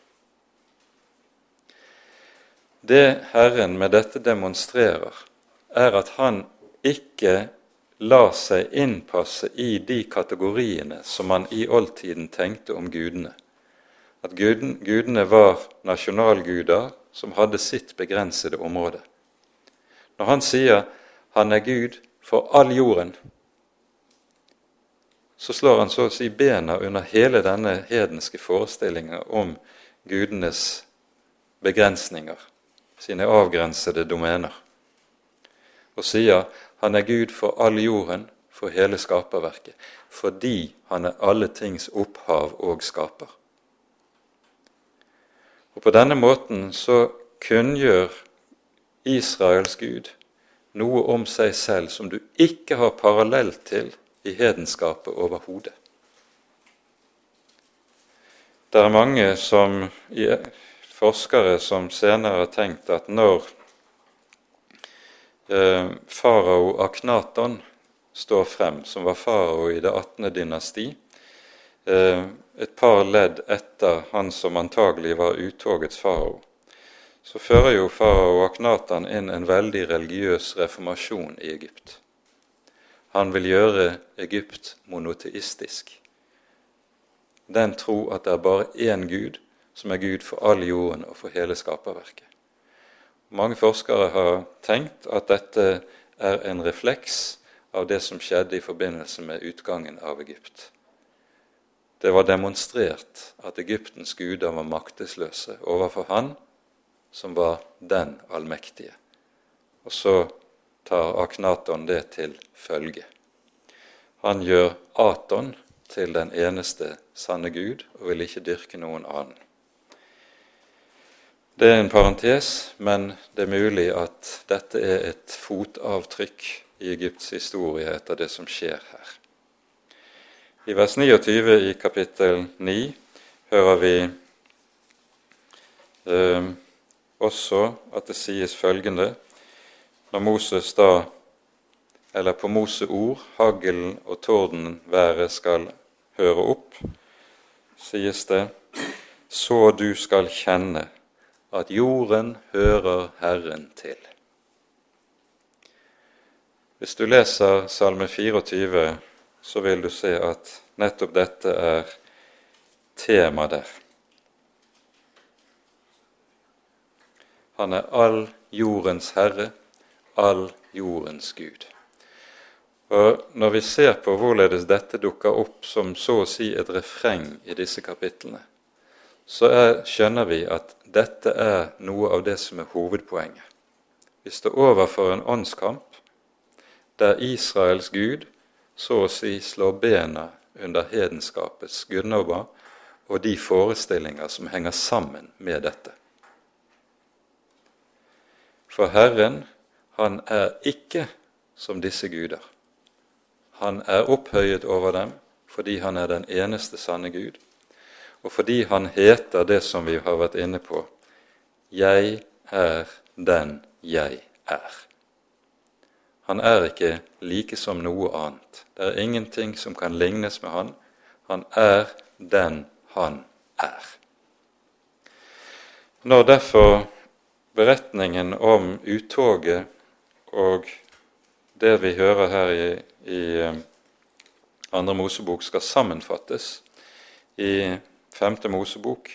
Det Herren med dette demonstrerer, er at han ikke lar seg innpasse i de kategoriene som man i oldtiden tenkte om gudene at gudene var nasjonalguder som hadde sitt begrensede område. Når han sier han er Gud for all jorden, så slår han så å si bena under hele denne hedenske forestillingen om gudenes begrensninger, sine avgrensede domener, og sier han er Gud for all jorden, for hele skaperverket, fordi han er alle tings opphav og skaper. Og På denne måten så kunngjør Israels Gud noe om seg selv som du ikke har parallell til i hedenskapet overhodet. Det er mange som, forskere som senere har tenkt at når eh, farao Aknaton står frem, som var farao i det 18. dynasti, eh, et par ledd etter han som antagelig var uttogets farao, så fører jo farao Aknatan inn en veldig religiøs reformasjon i Egypt. Han vil gjøre Egypt monoteistisk. Den tro at det er bare én Gud som er Gud for all jorden og for hele skaperverket. Mange forskere har tenkt at dette er en refleks av det som skjedde i forbindelse med utgangen av Egypt. Det var demonstrert at Egyptens guder var maktesløse overfor Han som var den allmektige. Og så tar Aknaton det til følge. Han gjør Aton til den eneste sanne Gud og vil ikke dyrke noen annen. Det er en parentes, men det er mulig at dette er et fotavtrykk i Egypts historie etter det som skjer her. I vers 29 i kapittel 9 hører vi eh, også at det sies følgende når Moses da, eller på Moseord, haglen og tordenværet skal høre opp, sies det så du skal kjenne at jorden hører Herren til. Hvis du leser Salme 24 så vil du se at nettopp dette er tema der. Han er all jordens herre, all jordens Gud. Og Når vi ser på hvorledes dette dukker opp som så å si et refreng i disse kapitlene, så er, skjønner vi at dette er noe av det som er hovedpoenget. Vi står overfor en åndskamp der Israels Gud så å si slår bena under hedenskapets gudnåber og de forestillinger som henger sammen med dette. For Herren, han er ikke som disse guder. Han er opphøyet over dem fordi han er den eneste sanne Gud, og fordi han heter det som vi har vært inne på Jeg er den jeg er. Han er ikke like som noe annet. Det er ingenting som kan lignes med han. Han er den han er. Når derfor beretningen om uttoget og det vi hører her i, i eh, andre Mosebok, skal sammenfattes i femte Mosebok,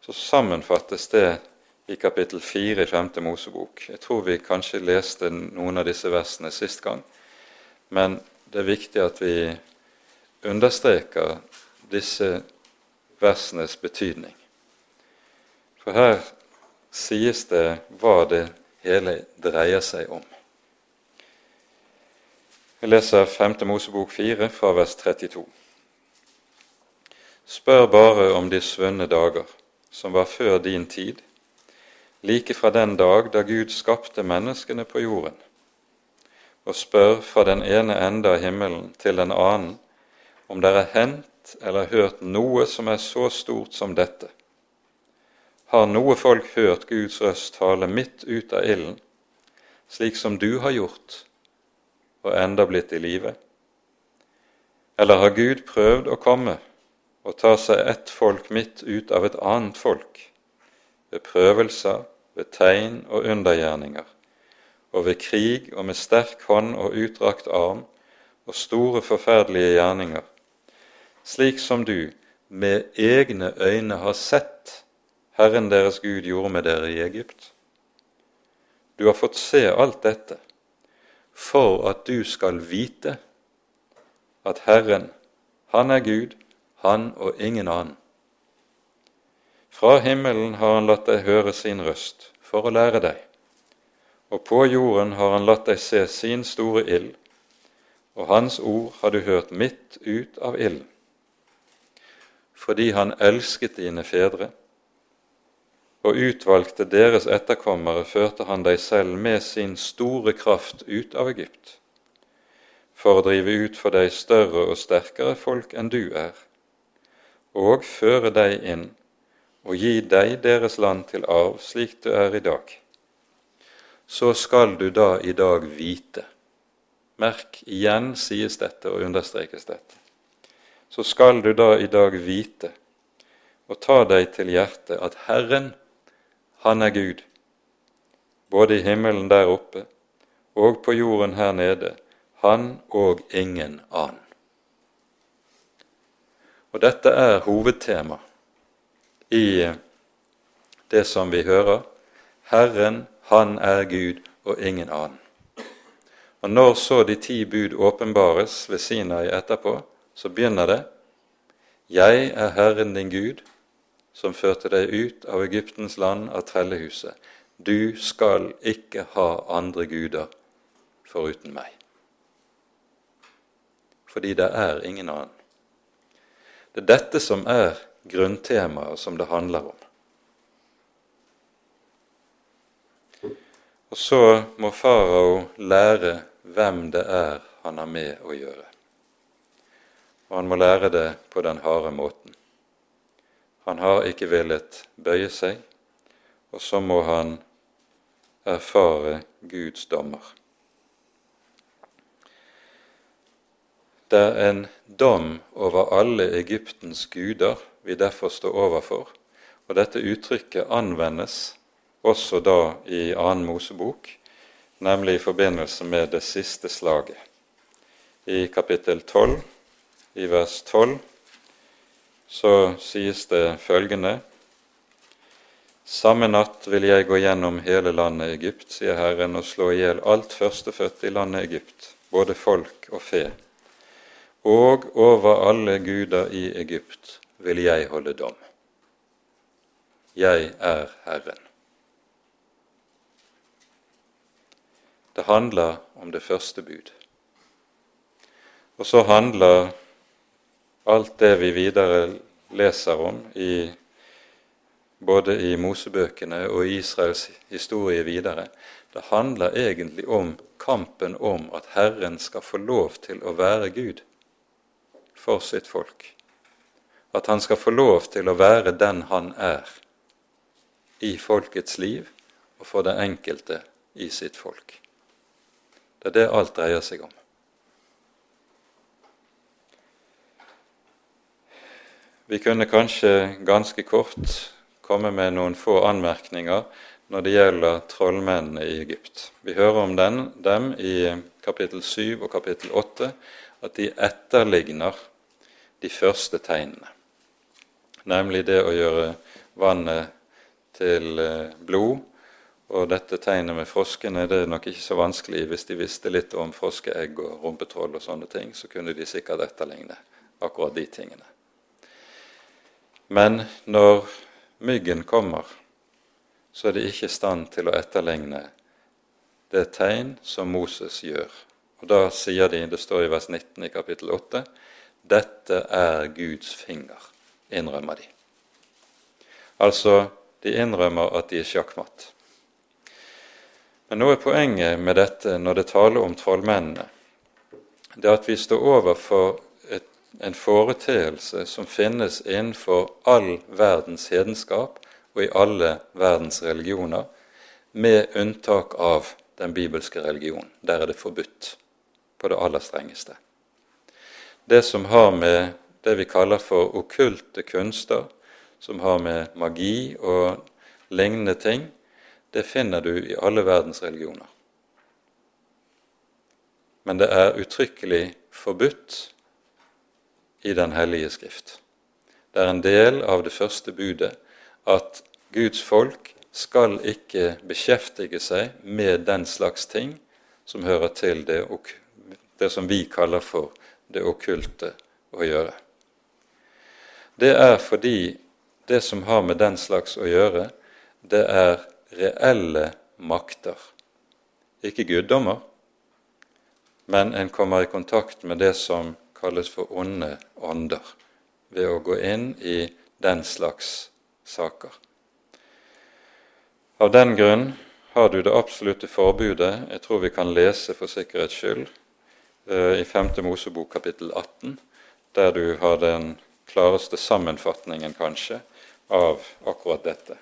så sammenfattes det i kapittel 4 i femte Mosebok. Jeg tror vi kanskje leste noen av disse versene sist gang, men det er viktig at vi understreker disse versenes betydning. For her sies det hva det hele dreier seg om. Jeg leser 5. Mosebok 4 fra vers 32. Spør bare om de svunne dager, som var før din tid, like fra den dag da Gud skapte menneskene på jorden, og spør fra den ene ende av himmelen til den annen om dere er hendt eller hørt noe som er så stort som dette. Har noe folk hørt Guds røst tale midt ut av ilden, slik som du har gjort, og enda blitt i live? Eller har Gud prøvd å komme og ta seg ett folk midt ut av et annet folk, ved prøvelser, ved tegn og undergjerninger, og ved krig og med sterk hånd og utdrakt arm og store, forferdelige gjerninger, slik som du med egne øyne har sett Herren deres Gud gjorde med dere i Egypt. Du har fått se alt dette for at du skal vite at Herren, Han er Gud, Han og ingen annen. Fra himmelen har Han latt deg høre sin røst for å lære deg, og på jorden har Han latt deg se sin store ild, og Hans ord har du hørt midt ut av ilden. Fordi Han elsket dine fedre, og utvalgte deres etterkommere, førte han deg selv med sin store kraft ut av Egypt, for å drive ut for deg større og sterkere folk enn du er, og føre deg inn og gi deg deres land til arv, slik du er i dag. Så skal du da i dag vite Merk, igjen sies dette og understrekes dette. Så skal du da i dag vite og ta deg til hjertet at Herren han er Gud, både i himmelen der oppe og på jorden her nede, han og ingen annen. Og dette er hovedtema i det som vi hører. Herren, han er Gud og ingen annen. Og Når så de ti bud åpenbares ved Sinai etterpå, så begynner det Jeg er Herren din Gud, som førte deg ut av Egyptens land av trellehuset. Du skal ikke ha andre guder foruten meg. Fordi det er ingen annen. Det er dette som er grunntemaet som det handler om. Og så må farao lære hvem det er han har med å gjøre. Og han må lære det på den harde måten. Han har ikke villet bøye seg, og så må han erfare Guds dommer. Det er en dom over alle Egyptens guder vi derfor står overfor, og dette uttrykket anvendes også da i annen Mosebok, nemlig i forbindelse med det siste slaget. I kapittel 12, i vers 12, så sies det følgende Samme natt vil jeg gå gjennom hele landet Egypt, sier Herren, og slå i hjel alt førstefødte i landet Egypt, både folk og fe. Og over alle guder i Egypt vil jeg holde dom. Jeg er Herren. Det handler om det første bud. Og så handler alt det vi videre leser om i, både i Mosebøkene og Israels historie videre, det handler egentlig om kampen om at Herren skal få lov til å være Gud for sitt folk. At han skal få lov til å være den han er i folkets liv og for den enkelte i sitt folk. Det er det alt dreier seg om. Vi kunne kanskje ganske kort komme med noen få anmerkninger når det gjelder trollmennene i Egypt. Vi hører om den, dem i kapittel 7 og kapittel 8, at de etterligner de første tegnene, nemlig det å gjøre vannet til eh, blod. Og dette tegnet med froskene det er nok ikke så vanskelig. Hvis de visste litt om froskeegg og rumpetroll og sånne ting, så kunne de sikkert etterligne akkurat de tingene. Men når myggen kommer, så er de ikke i stand til å etterligne det tegn som Moses gjør. Og Da sier de, det står i vers 19 i kapittel 8, dette er Guds finger, innrømmer de. Altså, de innrømmer at de er sjakkmatt. Men nå er poenget med dette når det taler om trollmennene, det er at vi står overfor et, en foreteelse som finnes innenfor all verdens hedenskap og i alle verdens religioner, med unntak av den bibelske religionen. Der er det forbudt på det aller strengeste. Det som har med det vi kaller for okkulte kunster, som har med magi og lignende ting, det finner du i alle verdens religioner. Men det er uttrykkelig forbudt i Den hellige skrift. Det er en del av det første budet at Guds folk skal ikke beskjeftige seg med den slags ting som hører til det, det som vi kaller for det okkulte å gjøre. Det er fordi det som har med den slags å gjøre, det er reelle makter. Ikke guddommer, men en kommer i kontakt med det som kalles for onde ånder, ved å gå inn i den slags saker. Av den grunn har du det absolutte forbudet, jeg tror vi kan lese for sikkerhets skyld, i 5. Mosebok kapittel 18, der du har den klareste sammenfatningen, kanskje, av akkurat dette.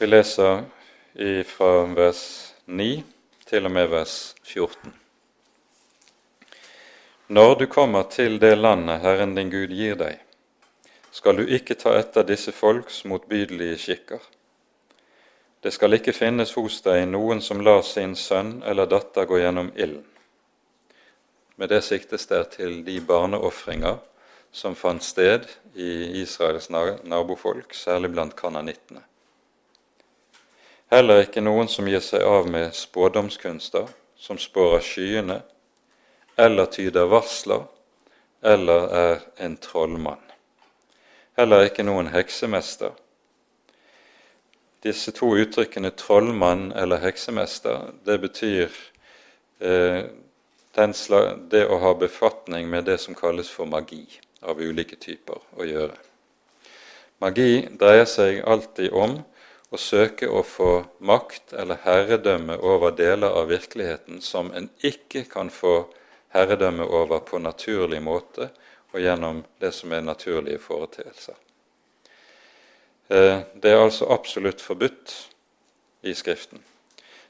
Vi leser fra vers 9 til og med vers 14. Når du kommer til det landet Herren din Gud gir deg, skal du ikke ta etter disse folks motbydelige skikker. Det skal ikke finnes hos deg noen som lar sin sønn eller datter gå gjennom ilden. Med det siktes der til de barneofringer som fant sted i Israels nabofolk, særlig blant kananittene. Heller ikke noen som gir seg av med spådomskunster, som spår av skyene, eller tyder varsler, eller er en trollmann heller ikke noen heksemester. Disse to uttrykkene 'trollmann' eller 'heksemester' det betyr eh, det å ha befatning med det som kalles for magi av ulike typer å gjøre. Magi dreier seg alltid om å søke å få makt eller herredømme over deler av virkeligheten som en ikke kan få herredømme over på naturlig måte og gjennom det som er naturlige foreteelser. Eh, det er altså absolutt forbudt i Skriften.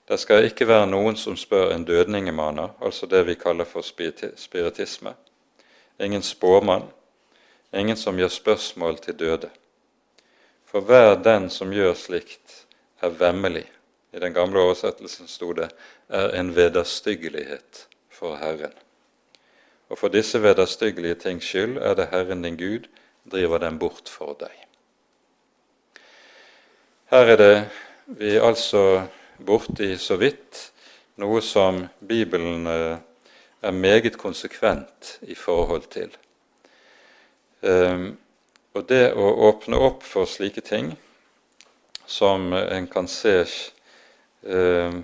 Det skal ikke være noen som spør en dødningemaner, altså det vi kaller for spiritisme. Ingen spåmann, ingen som gjør spørsmål til døde. For hver den som gjør slikt, er vemmelig. I den gamle oversettelsen sto det 'er en vederstyggelighet for Herren' og for disse vederstyggelige tings skyld er det Herren din Gud driver dem bort for deg. Her er det vi er altså borti så vidt noe som Bibelen eh, er meget konsekvent i forhold til. Um, og det å åpne opp for slike ting som en kan se uh,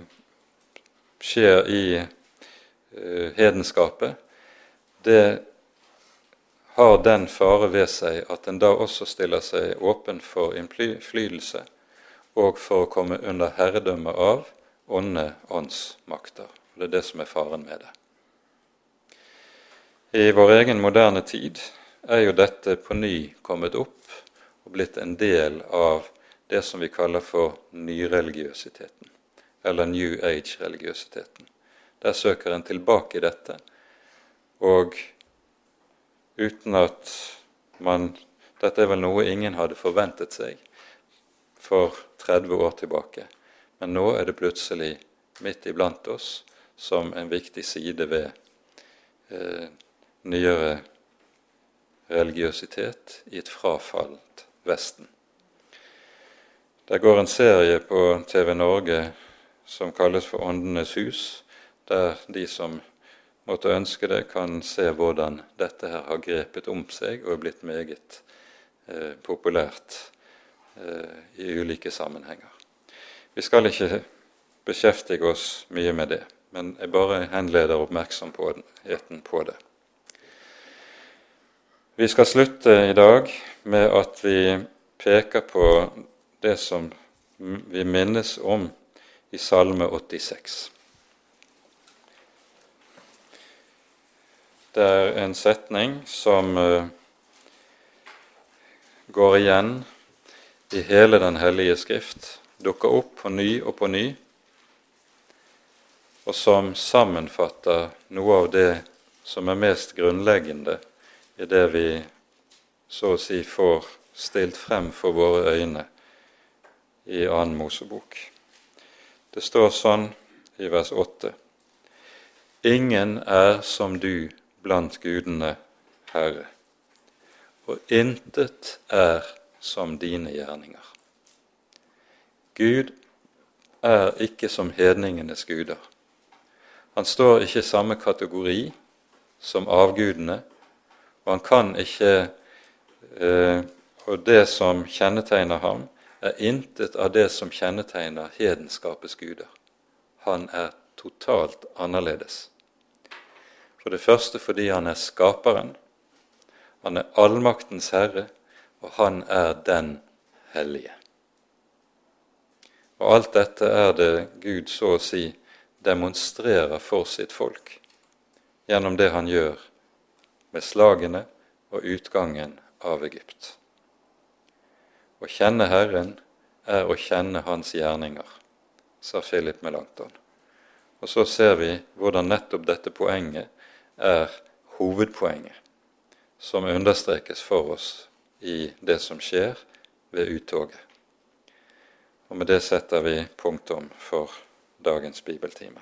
skjer i uh, hedenskapet, det har den fare ved seg at en da også stiller seg åpen for innflytelse og for å komme under herredømme av onde åndsmakter. Det er det som er faren med det. I vår egen moderne tid er jo dette på ny kommet opp og blitt en del av det som vi kaller for nyreligiøsiteten, eller New Age-religiøsiteten. Der søker en tilbake i dette, og uten at man Dette er vel noe ingen hadde forventet seg for 30 år tilbake, men nå er det plutselig midt iblant oss som en viktig side ved eh, nyere religiøsitet i et frafalt Vesten. Det går en serie på TV Norge som kalles for Åndenes hus, der de som måtte ønske det, kan se hvordan dette her har grepet om seg og er blitt meget eh, populært eh, i ulike sammenhenger. Vi skal ikke beskjeftige oss mye med det, men jeg bare henleder oppmerksomheten på det. Vi skal slutte i dag med at vi peker på det som vi minnes om i Salme 86. Det er en setning som uh, går igjen i hele Den hellige skrift, dukker opp på ny og på ny, og som sammenfatter noe av det som er mest grunnleggende i det vi så å si får stilt frem for våre øyne i annen Mosebok. Det står sånn i vers 8.: Ingen er som du, blant gudene, Herre, og intet er som dine gjerninger. Gud er ikke som hedningenes guder. Han står ikke i samme kategori som avgudene, og han kan ikke eh, Og det som kjennetegner ham, er intet av det som kjennetegner hedenskapets guder. Han er totalt annerledes. For det første fordi han er skaperen. Han er allmaktens herre, og han er den hellige. Og alt dette er det Gud så å si demonstrerer for sitt folk gjennom det han gjør med slagene og utgangen av Egypt. Å kjenne Herren er å kjenne Hans gjerninger, sa Philip Melanchthon. Og så ser vi hvordan nettopp dette poenget er hovedpoenget som understrekes for oss i det som skjer ved uttoget. Og med det setter vi punktum for dagens bibeltime.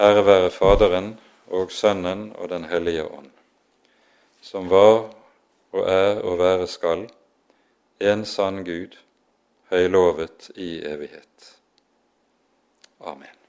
Ære være Faderen og Sønnen og Den hellige ånd, som var og er og være skal, en sann Gud, høylovet i evighet. Amen.